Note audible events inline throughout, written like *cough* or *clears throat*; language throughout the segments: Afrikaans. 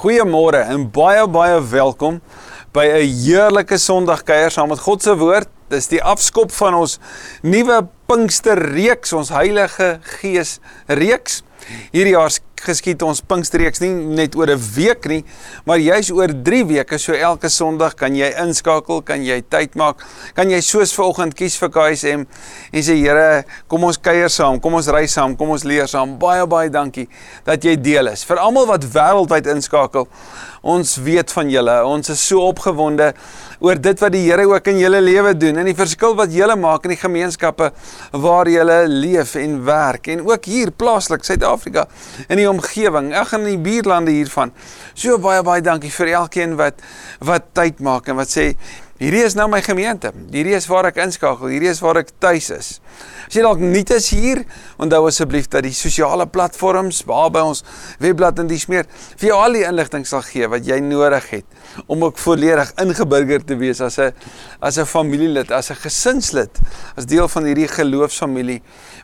Goeiemôre en baie baie welkom by 'n heerlike Sondagkuier saam met God se woord. Dis die afskop van ons nuwe Pinksterreeks, ons Heilige Gees reeks. Hierdie jaar geskied ons Pinksterreeks nie net oor 'n week nie, maar juis oor 3 weke. So elke Sondag kan jy inskakel, kan jy tyd maak, kan jy soos vanoggend kies vir KSM en sê Here, kom ons kuier saam, kom ons ry saam, kom ons leer saam. Baie baie dankie dat jy deel is. Vir almal wat wêreldwyd inskakel, ons weet van julle. Ons is so opgewonde oor dit wat die Here ook in julle lewe doen en die verskil wat julle maak in die gemeenskappe waar julle leef en werk en ook hier plaaslik Suid-Afrika in die omgewing, ag in die buurlande hiervan. So baie baie dankie vir elkeen wat wat tyd maak en wat sê hierdie is nou my gemeente. Hierdie is waar ek inskakel. Hierdie is waar ek tuis is. As jy dalk nuut is hier, onthou asseblief dat die sosiale platforms waar by ons webblad en dis meer vir jou al die inligting sal gee wat jy nodig het om ook volledig ingeburger te wees as 'n as 'n familielid, as 'n gesinslid, as deel van hierdie geloofsfamilie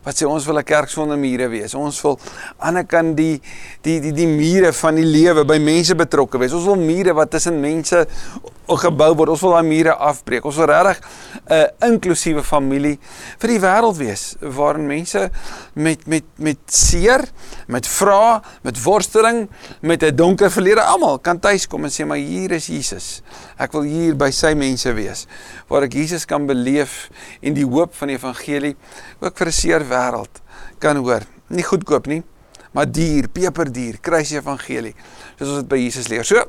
wat sê ons wil 'n kerk sonder mure wees. Ons wil aan die kant die die die die mure van die lewe by mense betrokke wees. Ons wil mure wat tussen mense gebou word. Ons wil daai mure afbreek. Ons wil regtig 'n inklusiewe familie vir die wêreld wees waarin mense met met met seer, met vrae, met worsteling, met 'n donker verlede almal kan tuiskom en sê maar hier is Jesus. Ek wil hier by sy mense wees waar ek Jesus kan beleef en die hoop van die evangelie ook vir 'n seer wêreld kan hoor. Nie goedkoop nie, maar duur, peperduur, kruis evangelie. Soos ons dit by Jesus leer. So,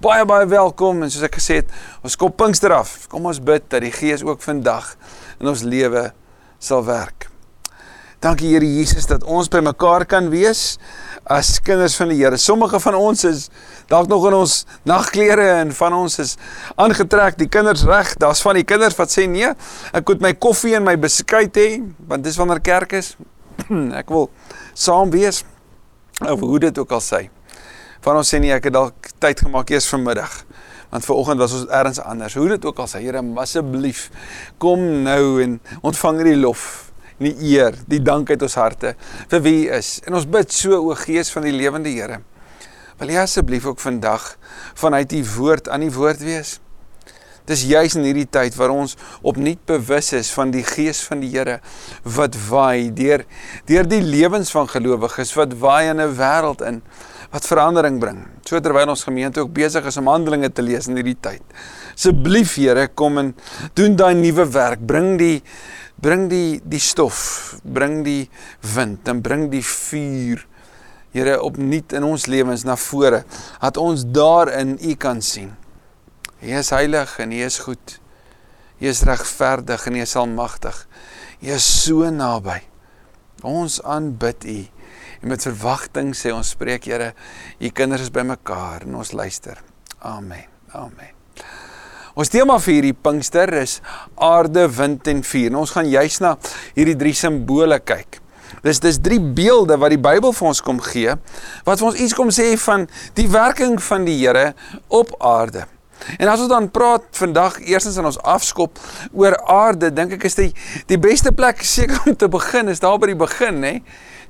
baie baie welkom en soos ek gesê het, ons kom Pinkster af. Kom ons bid dat die Gees ook vandag in ons lewe sal werk. Dankie Here Jesus dat ons by mekaar kan wees as kinders van die Here. Sommige van ons is dalk nog in ons nagklere en van ons is aangetrek, die kinders reg. Daar's van die kinders wat sê nee, ek moet my koffie en my beskuit hê want dis wanneer kerk is. *clears throat* ek wil saam wees of hoe dit ook al sê. Van ons sê nie ek het dalk tyd gemaak eers vanmiddag want vanoggend was ons ergens anders. Hoe dit ook al sê, Here, asseblief kom nou en ontvang hierdie lof en die eer, die dank uit ons harte vir wie U is. En ons bid so o Gees van die lewende Here. Wil jy asseblief ook vandag vanuit U woord aan die woord wees? Dis juis in hierdie tyd waar ons opnuut bewus is van die gees van die Here wat waai deur deur die lewens van gelowiges wat waai in 'n wêreld in wat verandering bring. So terwyl ons gemeente ook besig is om Handelinge te lees in hierdie tyd. Asseblief Here, kom en doen daai nuwe werk. Bring die bring die die stof, bring die wind en bring die vuur. Here opnuut in ons lewens na vore dat ons daarin U kan sien. U is heilig en U is goed. U is regverdig en U is almagtig. U is so naby. Ons aanbid U. En met verwagting sê ons spreek Here, U kinders is bymekaar en ons luister. Amen. Amen. Ons tema vir hierdie Pinkster is aarde, wind en vuur. En ons gaan juis na hierdie drie simbole kyk. Dis dis drie beelde wat die Bybel vir ons kom gee wat vir ons iets kom sê van die werking van die Here op aarde. En as ons dan praat vandag eerstens in ons afskop oor aarde, dink ek is die die beste plek seker om te begin is daar by die begin, hè.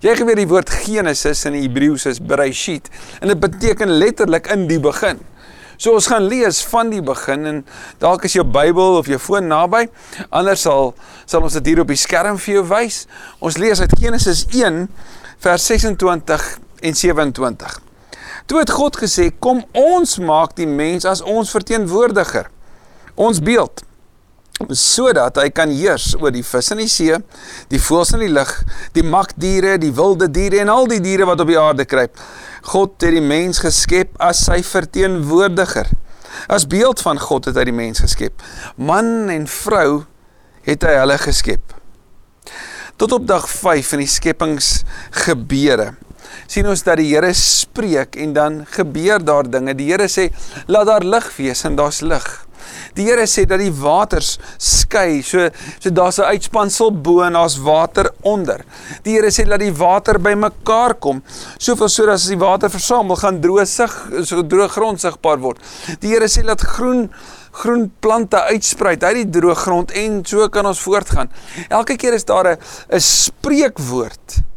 Jy geweet die woord Genesis in die Hebreëus is Bereshit en dit beteken letterlik in die begin. So ons gaan lees van die begin en dalk is jou Bybel of jou foon naby. Anders sal sal ons dit hier op die skerm vir jou wys. Ons lees uit Genesis 1 vers 26 en 27. Toe het God gesê: "Kom ons maak die mens as ons verteenwoordiger, ons beeld, sodat hy kan heers oor die vis in die see, die voëls in die lug, die makdiere, die wilde diere en al die diere wat op die aarde kruip. God het die mens geskep as sy verteenwoordiger. As beeld van God het hy die mens geskep. Man en vrou het hy hulle geskep. Tot op dag 5 in die skepingsgebeure sien ons dat die Here spreek en dan gebeur daar dinge. Die Here sê laat daar lig wees en daar's lig. Die Here sê dat die waters skei, so so daar's 'n uitspansel bo en daar's water onder. Die Here sê dat die water bymekaar kom, soveel sodat as die water versamel gaan droë sig, so droë grond sigbaar word. Die Here sê dat groen groen plante uitspruit uit die droë grond en so kan ons voortgaan. Elke keer is daar 'n 'n spreekwoord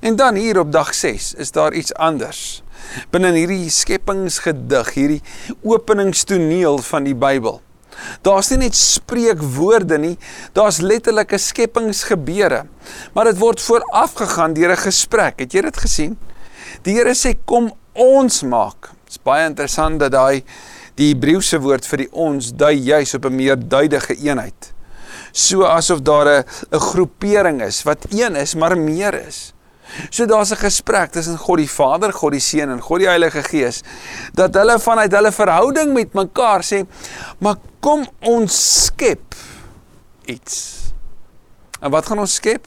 En dan hier op dag 6 is daar iets anders. binne hierdie skepingsgedig, hierdie openingstoneel van die Bybel. Daar's nie net spreekwoorde nie, daar's letterlike skepingsgebeure. Maar dit word voorafgegaan deur 'n gesprek. Het jy dit gesien? Die Here sê kom ons maak. Dit's baie interessant dat daai die Hebreëse woord vir die ons dui juis op 'n meer duidige eenheid. So asof daar 'n 'n groepering is wat een is, maar meer is. So daar's 'n gesprek tussen God die Vader, God die Seun en God die Heilige Gees dat hulle vanuit hulle verhouding met mekaar sê, "Maar kom ons skep iets." En wat gaan ons skep?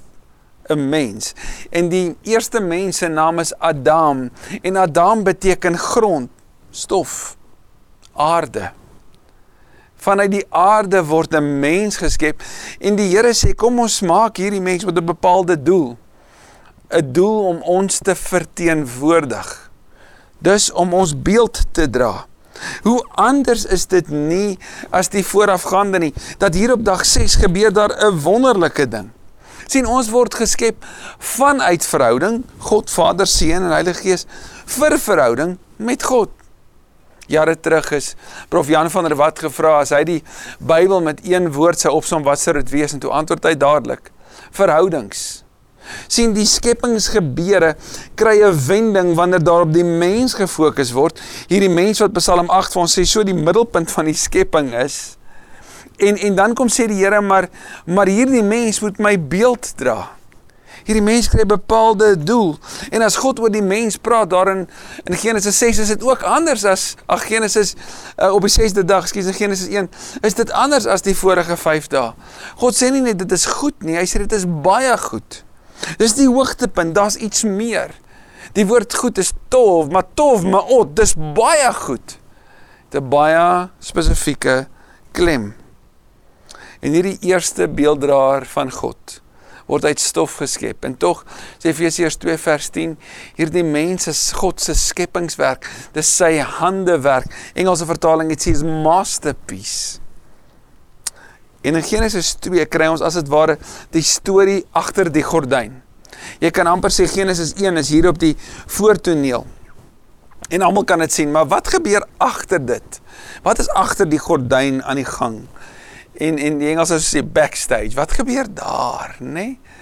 'n Mens. En die eerste mens se naam is Adam en Adam beteken grond, stof, aarde. Vanuit die aarde word 'n mens geskep en die Here sê, "Kom ons maak hierdie mens met 'n bepaalde doel." 'n doel om ons te verteenwoordig. Dus om ons beeld te dra. Hoe anders is dit nie as die voorafgaande nie dat hier op dag 6 gebeur daar 'n wonderlike ding. sien ons word geskep vanuit verhouding God Vader Seun en Heilige Gees vir verhouding met God. Jare terug is Prof Jan van der Walt gevra as hy die Bybel met een woord sou opsom wat sou dit wees en toe antwoord hy dadelik: verhoudings sien die skepingsgebeure kry 'n wending wanneer daar op die mens gefokus word. Hierdie mens wat Psalm 8 vir ons sê so die middelpunt van die skepping is. En en dan kom sê die Here maar maar hierdie mens moet my beeld dra. Hierdie mens kry 'n bepaalde doel. En as God oor die mens praat daarin in Genesis 6 is dit ook anders as ag Genesis uh, op die 6de dag, skielik in Genesis 1, is dit anders as die vorige 5 dae. God sê nie net dit is goed nie, hy sê dit is baie goed. Dis die hoogtepunt, daar's iets meer. Die woord goed is tof, maar tof, maar ot, dis baie goed. 'n baie spesifieke klem. En hierdie eerste beelddraer van God word uit stof geskep. En tog sê Efesiërs 2 vers 10, hierdie mens is God se skepingswerk. Dis sy handewerk. Engelse vertaling het sê is masterpiece. En in Genesis 2 kry ons as dit ware die storie agter die gordyn. Jy kan amper sê Genesis 1 is hier op die voortoneel. En almal kan dit sien, maar wat gebeur agter dit? Wat is agter die gordyn aan die gang? En en die Engels sê backstage. Wat gebeur daar, nê? Nee?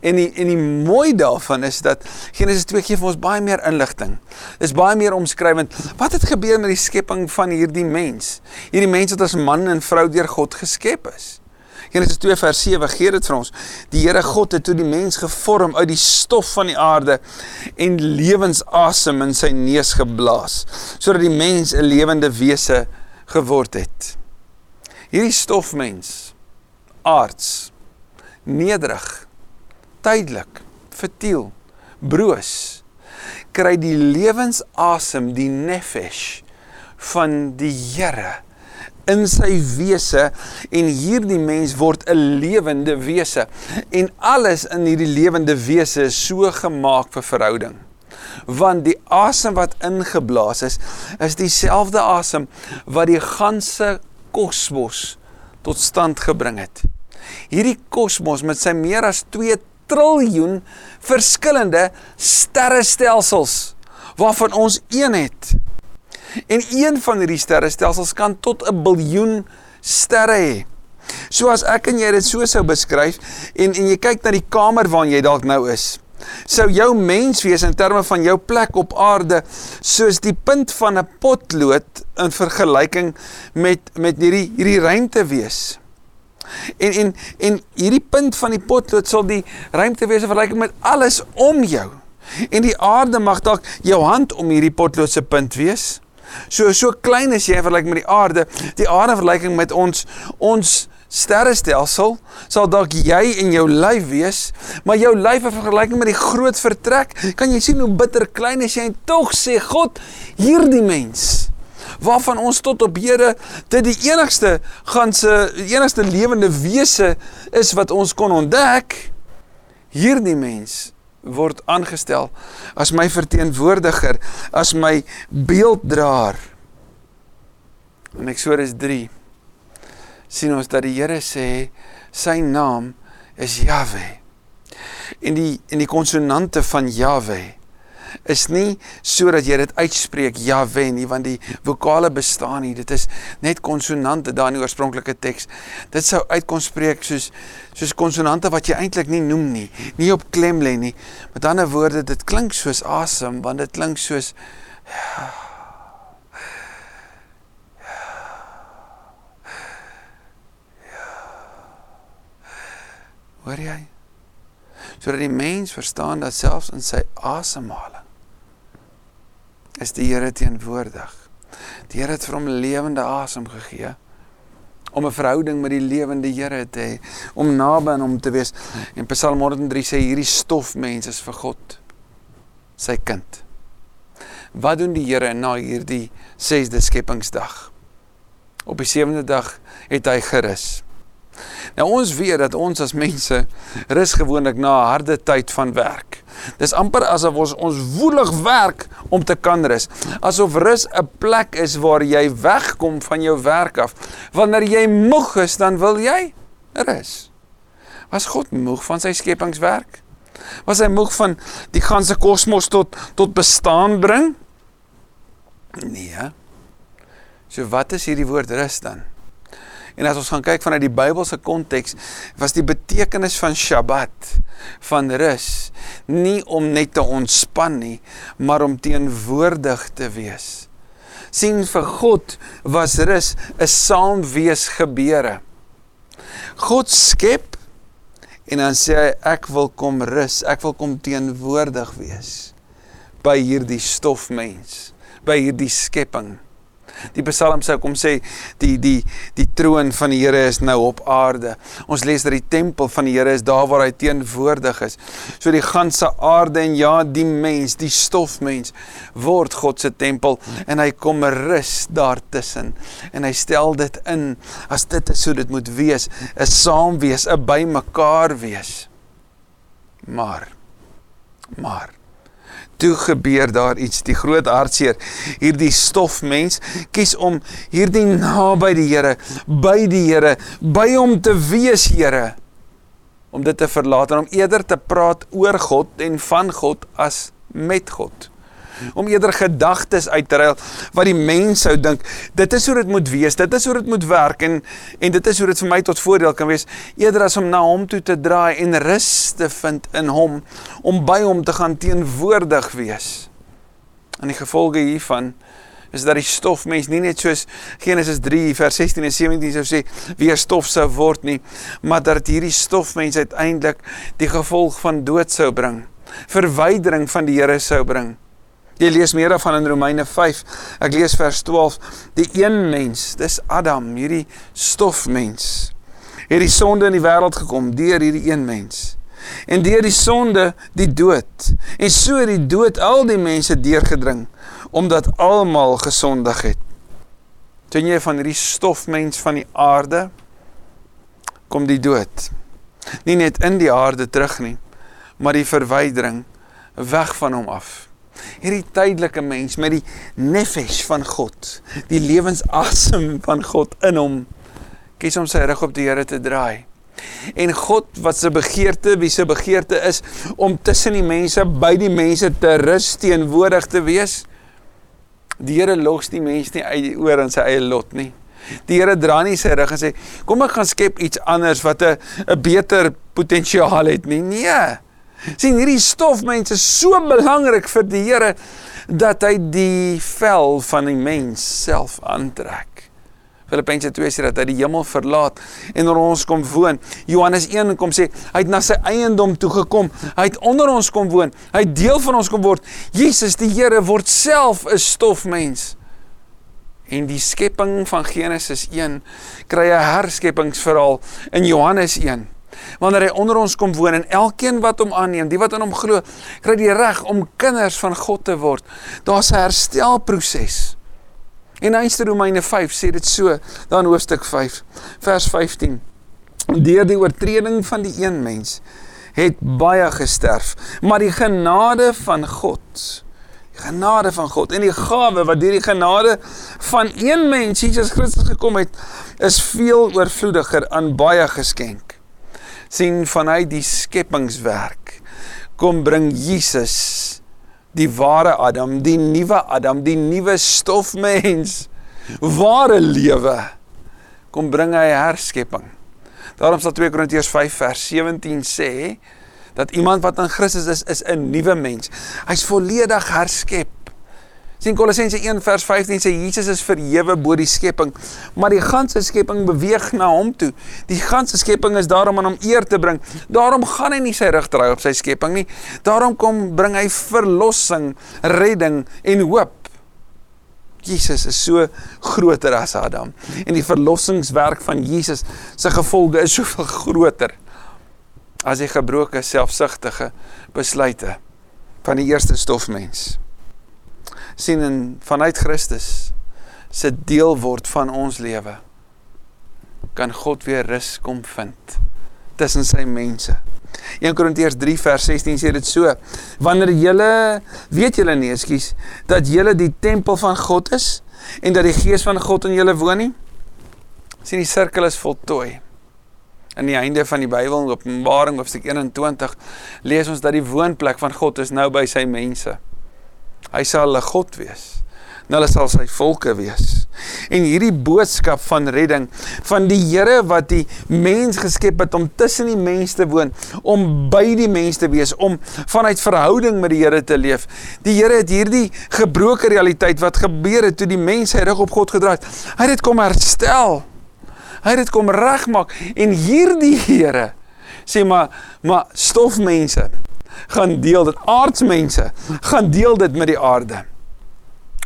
En die en die mooi daarvan is dat Genesis 2 gee vir ons baie meer inligting. Dis baie meer omskrywend. Wat het gebeur met die skepping van hierdie mens? Hierdie mens wat as man en vrou deur God geskep is. Genesis 2 vers 7 gee dit vir ons. Die Here God het toe die mens gevorm uit die stof van die aarde en lewensasem in sy neus geblaas sodat die mens 'n lewende wese geword het. Hierdie stofmens aards nederig tydelik, futiel, broos, kry die lewensasem, die nefesh van die Here in sy wese en hierdie mens word 'n lewende wese en alles in hierdie lewende wese is so gemaak vir verhouding. Want die asem wat ingeblaas is is dieselfde asem wat die ganse kosmos tot stand gebring het. Hierdie kosmos met sy meer as 2 triljoen verskillende sterrestelsels waarvan ons een het. En een van hierdie sterrestelsels kan tot 'n biljoen sterre hê. So as ek en jy dit so sou beskryf en en jy kyk na die kamer waarin jy dalk nou is, sou jou mens wees in terme van jou plek op aarde soos die punt van 'n potlood in vergelyking met met hierdie hierdie ruimte wees. En en en hierdie punt van die potlood sal die ruimte wees vergelyk met alles om jou. En die aarde mag dalk jou hand om hierdie potlood se punt wees. So so klein is jy vergelyk met die aarde. Die aarde vergelyking met ons ons sterrestelsel sal dalk jy en jou lyf wees, maar jou lyf in vergelyking met die groot vertrek, kan jy sien hoe bitter klein is jy en tog sê God, hierdie mens waarvan ons tot op hede dit die enigste ganse enigste lewende wese is wat ons kon ontdek. Hierdie mens word aangestel as my verteenwoordiger as my beelddraer. In Eksodus 3 sien ons dat die Here sê sy naam is Jahwe en die en die konsonante van Jahwe is nie sodat jy dit uitspreek Jahwe nie want die vokale bestaan nie. Dit is net konsonante daar in die oorspronklike teks dit sou uitkom spreek soos soos konsonante wat jy eintlik nie noem nie nie op klem lê nie. Met ander woorde dit klink soos asem want dit klink soos ja, Hoor jy? Sodat die mens verstaan dat selfs in sy asemhaling is die Here teenwoordig. Die Here het vir hom lewende asem gegee om 'n verhouding met die lewende Here te hê, om naby aan hom te wees. En Psalm 103 sê hierdie stofmens is vir God sy kind. Wat doen die Here na hierdie 6de skepingsdag? Op die 7de dag het hy gerus. Nou ons weet dat ons as mense rus gewoonlik na 'n harde tyd van werk. Dis amper asof ons ons woelig werk om te kan rus. Asof rus 'n plek is waar jy wegkom van jou werk af. Wanneer jy moeg is, dan wil jy rus. Was God moeg van sy skepingswerk? Was hy moeg van die ganse kosmos tot tot bestaan bring? Nee. So wat is hierdie woord rus dan? En as ons gaan kyk vanuit die Bybelse konteks, was die betekenis van Sabbat van rus nie om net te ontspan nie, maar om teenwoordig te wees. sien vir God was rus 'n saamwees gebeure. God skep en dan sê hy ek wil kom rus, ek wil kom teenwoordig wees by hierdie stofmens, by hierdie skepping. Die Psalm sê kom sê die die die troon van die Here is nou op aarde. Ons lees dat die tempel van die Here is daar waar hy teenwoordig is. So die ganse aarde en ja, die mens, die stofmens word God se tempel en hy kom rus daartussen en hy stel dit in as dit is so dit moet wees, 'n saam wees, 'n bymekaar wees. Maar maar toe gebeur daar iets die groot hartseer hierdie stofmens kies om hierdie naby die Here by die Here by hom te wees Here om dit te verlaat en om eerder te praat oor God en van God as met God om eerder gedagtes uit te ruil wat die mens sou dink. Dit is hoe dit moet wees dit is hoe dit moet werk en en dit is hoe dit vir my tot voordeel kan wees. Eerder as om na hom toe te draai en rus te vind in hom om by hom te gaan teenwoordig wees. En die gevolge hiervan is dat die stofmens nie net soos Genesis 3 vers 16 en 17 sou sê weer stof sou word nie maar dat hierdie stofmens uiteindelik die gevolg van dood sou bring verwydering van die Here sou bring Jy lees meer daarvan in Romeine 5. Ek lees vers 12. Die een mens, dis Adam, hierdie stofmens. Het die sonde in die wêreld gekom deur hierdie een mens. En deur die sonde die dood. En so het die dood al die mense deurgedring omdat almal gesondig het. Sien jy van hierdie stofmens van die aarde kom die dood. Nie net in die aarde terug nie, maar die verwydering weg van hom af hierdie tydelike mens met die nefesh van God, die lewensasem van God in hom, kies om sy rug op die Here te draai. En God wat se begeerte, wie se begeerte is om tussen die mense, by die mense te rus, teenwoordig te wees. Die Here los die mens nie uit oor aan sy eie lot nie. Die Here dra nie sy rug en sê, "Kom ek gaan skep iets anders wat 'n 'n beter potensiaal het nie." Nee sien hierdie stofmense is so belangrik vir die Here dat hy die vel van die mens self aantrek. Filippense 2 sê dat hy die hemel verlaat en onder ons kom woon. Johannes 1 kom sê hy het na sy eiendom toe gekom. Hy het onder ons kom woon. Hy het deel van ons kom word. Jesus die Here word self 'n stofmens. En die skepping van Genesis 1 kry 'n herskepingsverhaal in Johannes 1 wanneer hy onder ons kom woon en elkeen wat hom aanneem, die wat aan hom glo, kry die reg om kinders van God te word. Daar's 'n herstelproses. En Eerste Romeine 5 sê dit so, dan hoofstuk 5, vers 15. Deur die oortreding van die een mens het baie gesterf, maar die genade van God genade van God en die gawe wat deur die genade van een mens Jesus Christus gekom het is veel oorvloediger aan baie geskenk sien vanuit die skepingswerk kom bring Jesus die ware Adam, die nuwe Adam, die nuwe stofmens, ware lewe kom bring hy herskepping. Daarom sal 2 Korintiërs 5 vers 17 sê dat iemand wat in Christus is, is 'n nuwe mens. Hy's volledig herskep sien Kolossense 1 vers 15 sê Jesus is verhewe bo die skepping, maar die ganse skepping beweeg na hom toe. Die ganse skepping is daarom aan hom eer te bring. Daarom gaan hy nie sy rug draai op sy skepping nie. Daarom kom bring hy verlossing, redding en hoop. Jesus is so groter as Adam en die verlossingswerk van Jesus se gevolge is soveel groter as die gebroke selfsugtige besluite van die eerste stofmens sien en vanuit Christus se deel word van ons lewe kan God weer rus kom vind tussen sy mense. 1 Korintiërs 3 vers 16 sê dit so: Wanneer julle weet julle nie, ekskuus, dat julle die tempel van God is en dat die gees van God in julle woon nie? sien die sirkel is voltooi. Aan die einde van die Bybel, Openbaring hoofstuk 21, lees ons dat die woonplek van God is nou by sy mense. Hy sal hulle God wees. En hulle sal sy volke wees. En hierdie boodskap van redding van die Here wat die mens geskep het om tussen die mense te woon, om by die mense te wees, om vanuit verhouding met die Here te leef. Die Here het hierdie gebroke realiteit wat gebeur het toe die mens sy rug op God gedraai het. Hy het dit kom herstel. Hy het dit kom regmaak en hierdie Here sê maar maar stofmense gaan deel dit. Aardsmense gaan deel dit met die aarde.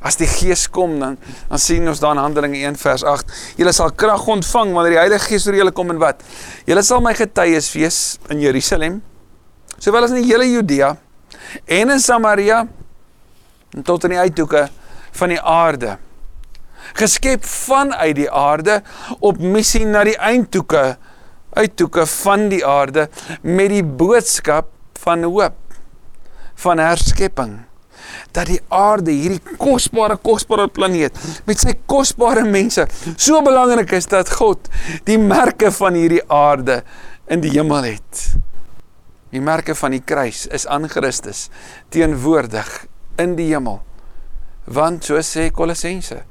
As die Gees kom dan dan sien ons daar in Handelinge 1 vers 8, julle sal krag ontvang wanneer die Heilige Gees oor julle kom en wat? Julle sal my getuies wees in Jerusalem, sowel as in die hele Judea en in Samaria en tot in die uithoeke van die aarde. Geskep vanuit die aarde op missie na die eindhoeke uithoeke van die aarde met die boodskap van hoop van herskepping dat die aarde hierdie kosbare kosbare planeet met sy kosbare mense so belangrik is dat God die merke van hierdie aarde in die hemel het. Die merke van die kruis is aan Christus teenwoordig in die hemel. Want so sê Kolossense,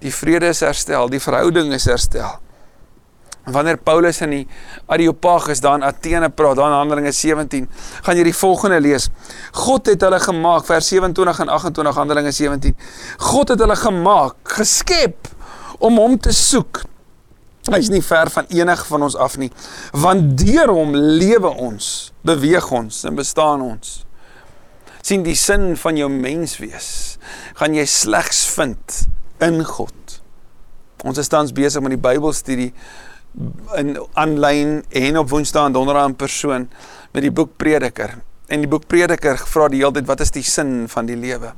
die vrede is herstel, die verhouding is herstel. Wanneer Paulus in die Areopagus daar in Athene praat, daar in Handelinge 17, gaan jy die volgende lees. God het hulle gemaak, vers 27 en 28 Handelinge 17. God het hulle gemaak, geskep om hom te soek. Hy is nie ver van enige van ons af nie, want deur hom lewe ons, beweeg ons en bestaan ons. sien die sin van jou menswees gaan jy slegs vind in God. Ons is tans besig met die Bybelstudie in aanlyn en op Woensdae en Donderdae in persoon met die boek Prediker. En die boek Prediker vra die hele tyd wat is die sin van die lewe?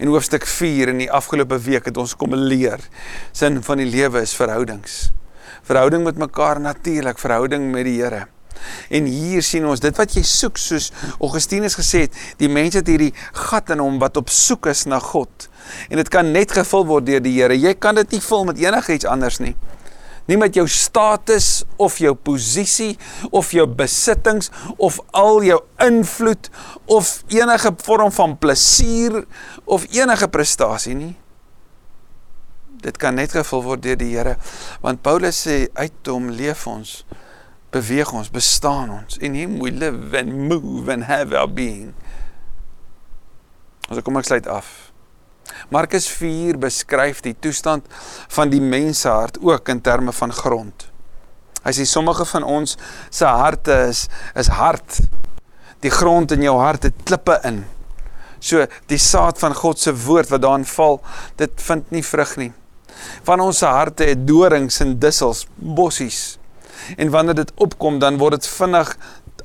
In hoofstuk 4 in die afgelope week het ons kom leer sin van die lewe is verhoudings. Verhouding met mekaar natuurlik, verhouding met die Here. En hier sien ons dit wat jy soek soos Augustinus gesê het, die mense het hierdie gat in hom wat op soek is na God. En dit kan net gevul word deur die Here. Jy kan dit nie vul met enigiets anders nie nie met jou status of jou posisie of jou besittings of al jou invloed of enige vorm van plesier of enige prestasie nie. Dit kan net gevul word deur die Here. Want Paulus sê uit hom leef ons, beweeg ons, bestaan ons. In him we live and move and have our being. Ons kom ek sluit af. Markus 4 beskryf die toestand van die mensehart ook in terme van grond. Hy sê sommige van ons se harte is is hard. Die grond in jou hart het klippe in. So die saad van God se woord wat daarin val, dit vind nie vrug nie. Van ons se harte het dorings en dussels, bossies. En wanneer dit opkom, dan word dit vinnig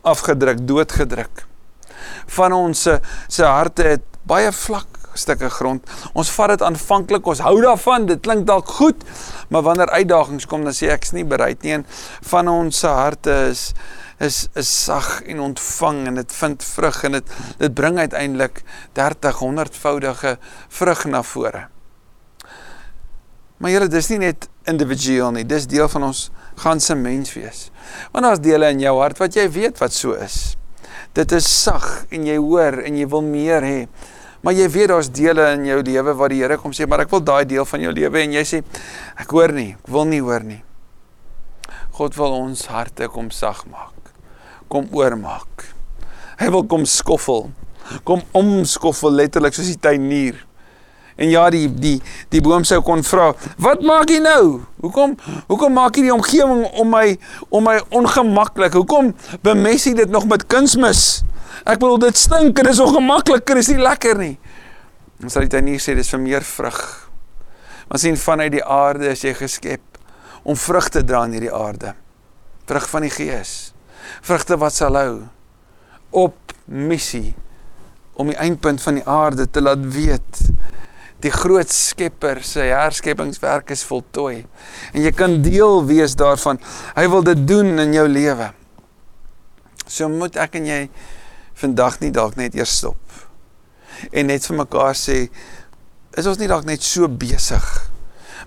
afgedruk, doodgedruk. Van ons se se harte het baie vlak stukke grond. Ons vat dit aanvanklik, ons hou daarvan, dit klink dalk goed, maar wanneer uitdagings kom, dan sê ek ek's nie bereid nie en van ons se harte is is is sag en ontvang en dit vind vrug en dit dit bring uiteindelik 30 100voudige vrug na vore. Maar julle dis nie net individueel nie, dis deel van ons ganse menswees. Want daar's dele in jou hart wat jy weet wat so is. Dit is sag en jy hoor en jy wil meer hê. Maar jy weet daar's dele in jou lewe waar die Here kom sê, "Maar ek wil daai deel van jou lewe" en jy sê, "Ek hoor nie, ek wil nie hoor nie." God wil ons harte kom sag maak. Kom oormaak. Hy wil kom skoffel. Kom omskoffel letterlik soos die tuinier. En ja, die die die boom sou kon vra, "Wat maak jy nou? Hoekom hoekom maak jy die omgewing om my om my ongemaklik? Hoekom bemess jy dit nog met kunsmis?" Ek bedoel dit stink en dit is ongemaklik, dit is nie lekker nie. Ons sal dit dan nie sê dis vir meer vrug. Ons sien vanuit die aarde as jy geskep om vrug te dra in hierdie aarde. Vrug van die Gees. Vrugte wat sal hou op missie om die eindpunt van die aarde te laat weet die groot skepper se herskepingswerk is voltooi en jy kan deel wees daarvan hy wil dit doen in jou lewe so moet ek en jy vandag nie dalk net eers stop. En net vir mekaar sê is ons nie dalk net so besig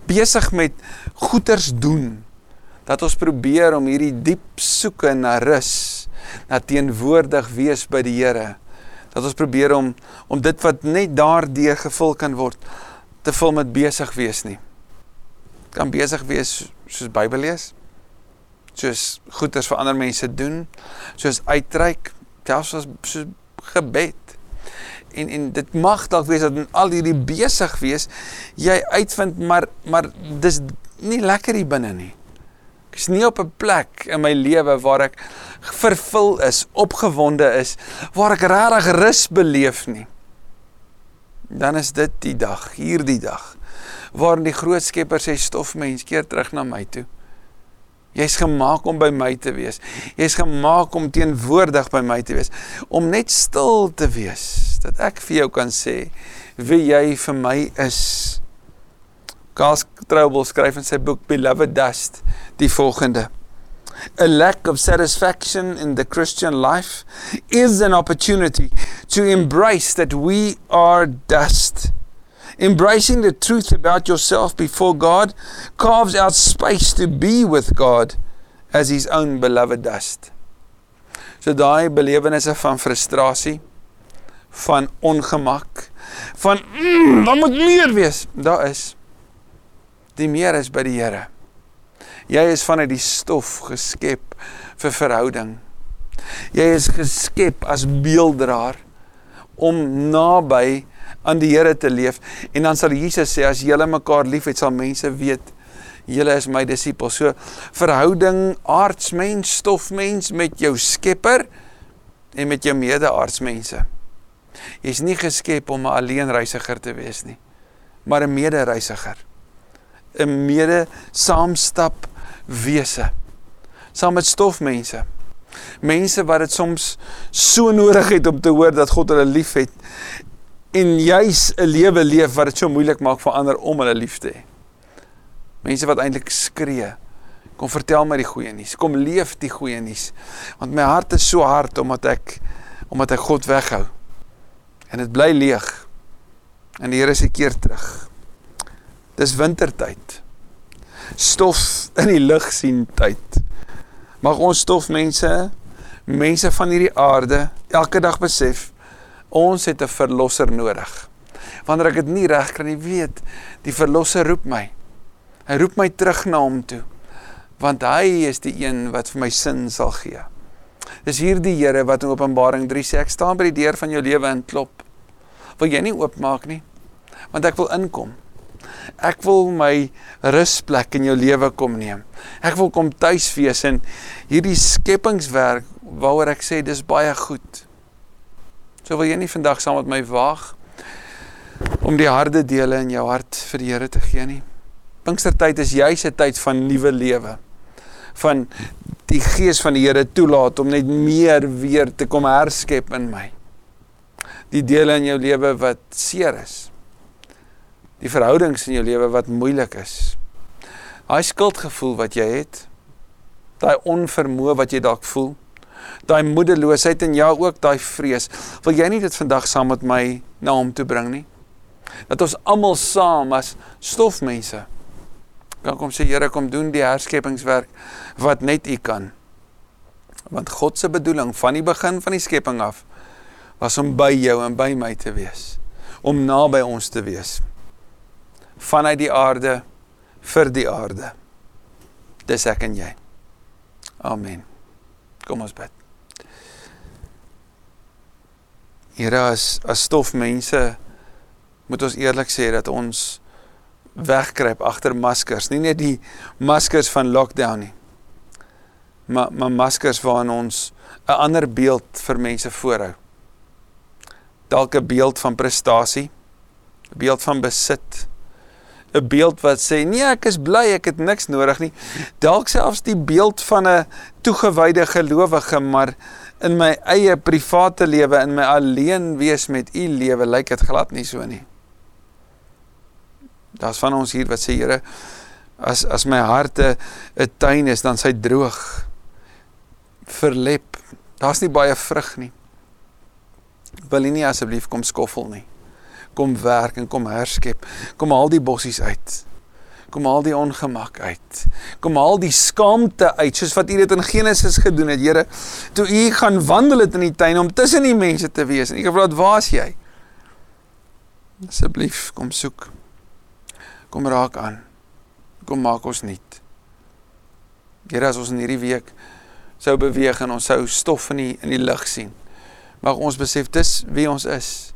besig met goeders doen dat ons probeer om hierdie diep soeke na rus na teenwoordig wees by die Here dat ons probeer om om dit wat net daardeur gevul kan word te vul met besig wees nie. Kan besig wees soos Bybel lees soos goeders vir ander mense doen soos uitreik selfs as so gebed. En en dit mag dalk wees dat in al hierdie besig wees jy uitvind maar maar dis nie lekker hier binne nie. Ek is nie op 'n plek in my lewe waar ek vervul is, opgewonde is, waar ek regtig rus beleef nie. Dan is dit die dag, hierdie dag, waarin die groot Skepper sê stofmens keer terug na my toe. Jy's gemaak om by my te wees. Jy's gemaak om teenwoordig by my te wees, om net stil te wees dat ek vir jou kan sê wie jy vir my is. Gas Trouble skryf in sy boek Beloved Dust die volgende: A lack of satisfaction in the Christian life is an opportunity to embrace that we are dust. Embracing the truth about yourself before God carves out space to be with God as his own beloved dust. So daai belewennisse van frustrasie, van ongemak, van mm, dan moet meer wees, daar is die meer is by die Here. Jy is vanuit die stof geskep vir verhouding. Jy is geskep as beelddraer om naby aan die Here te leef en dan sal Jesus sê as julle mekaar liefhet sal mense weet julle is my disippels. So verhouding aardsmens, stofmens met jou Skepper en met jou mede-aardsmense. Jy's nie geskep om 'n alleenreisiger te wees nie, maar 'n mede-reisiger. 'n Mede saamstap wese saam met stofmense. Mense wat dit soms so nodig het om te hoor dat God hulle liefhet en juis 'n lewe leef wat dit so moeilik maak vir ander om hulle lief te hê. Mense wat eintlik skree, kom vertel my die goeie nuus. Kom leef die goeie nuus. Want my hart is so hard omdat ek omdat ek God weghou. En dit bly leeg. En die Here se keer terug. Dis wintertyd. Stof in die lug sien tyd. Mag ons stofmense, mense van hierdie aarde elke dag besef Ons het 'n verlosser nodig. Wanneer ek dit nie reg kry nie, weet die verlosser roep my. Hy roep my terug na hom toe. Want hy is die een wat vir my sin sal gee. Dis hierdie Here wat in Openbaring 3 sê ek staan by die deur van jou lewe en klop. Wil jy nie oopmaak nie? Want ek wil inkom. Ek wil my rusplek in jou lewe kom neem. Ek wil kom tuis wees in hierdie skepingswerk waaroor ek sê dis baie goed. So wil jy nie vandag saam met my waag om die harde dele in jou hart vir die Here te gee nie. Pinkstertyd is juis 'n tyd van nuwe lewe. Van die gees van die Here toelaat om net meer weer te kom herskep in my. Die dele in jou lewe wat seer is. Die verhoudings in jou lewe wat moeilik is. Daai skuldgevoel wat jy het. Daai onvermoë wat jy dalk voel daai moedeloosheid en ja ook daai vrees. Wil jy nie dit vandag saam met my na hom toe bring nie? Dat ons almal saam as stofmense kan kom sê Here kom doen die herskepingswerk wat net U kan. Want God se bedoeling van die begin van die skepping af was om by jou en by my te wees. om naby ons te wees. Vanuit die aarde vir die aarde. Dis ek en jy. Amen. Kom ons bid. Here as as stof mense moet ons eerlik sê dat ons wegkruip agter maskers, nie net die maskers van lockdown nie. Maar maar maskers waarin ons 'n ander beeld vir mense voorhou. Dalk 'n beeld van prestasie, 'n beeld van besit, 'n beeld wat sê nee, ek is bly, ek het niks nodig nie. Dalk selfs die beeld van 'n toegewyde gelowige, maar in my eie private lewe, in my alleen wees met u lewe, lyk dit glad nie so nie. Daar's van ons hier wat sê Here, as as my hart 'n tuin is, dan sy droog verlep. Daar's nie baie vrug nie. Wil nie asseblief kom skoffel nie. Kom werk en kom herskep. Kom haal die bossies uit. Kom haal die ongemak uit. Kom haal die skaamte uit soos wat U dit in Genesis gedoen het, Here. Toe U gaan wandel het in die tuin om tussen die mense te wees en U gevra het, "Waar's jy?" Asseblief kom soek. Kom raak aan. Kom maak ons nuut. Here, as ons in hierdie week sou beweeg en ons sou stof in die in die lug sien. Mag ons besef dis wie ons is.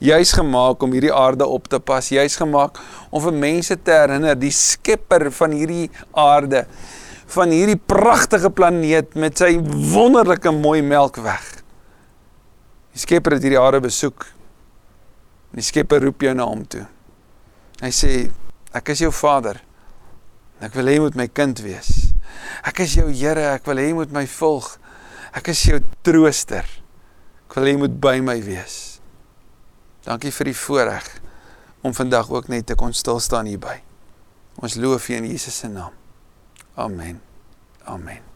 Jy's gemaak om hierdie aarde op te pas. Jy's gemaak om vir mense te herinner die skepper van hierdie aarde, van hierdie pragtige planeet met sy wonderlike mooi melkweg. Die skepper het hierdie aarde besoek. Die skepper roep jou na hom toe. Hy sê ek is jou vader. Ek wil hê jy moet my kind wees. Ek is jou Here, ek wil hê jy moet my volg. Ek is jou trooster. Ek wil hê jy moet by my wees. Dankie vir die voorreg om vandag ook net te kon stil staan hierby. Ons loof U in Jesus se naam. Amen. Amen.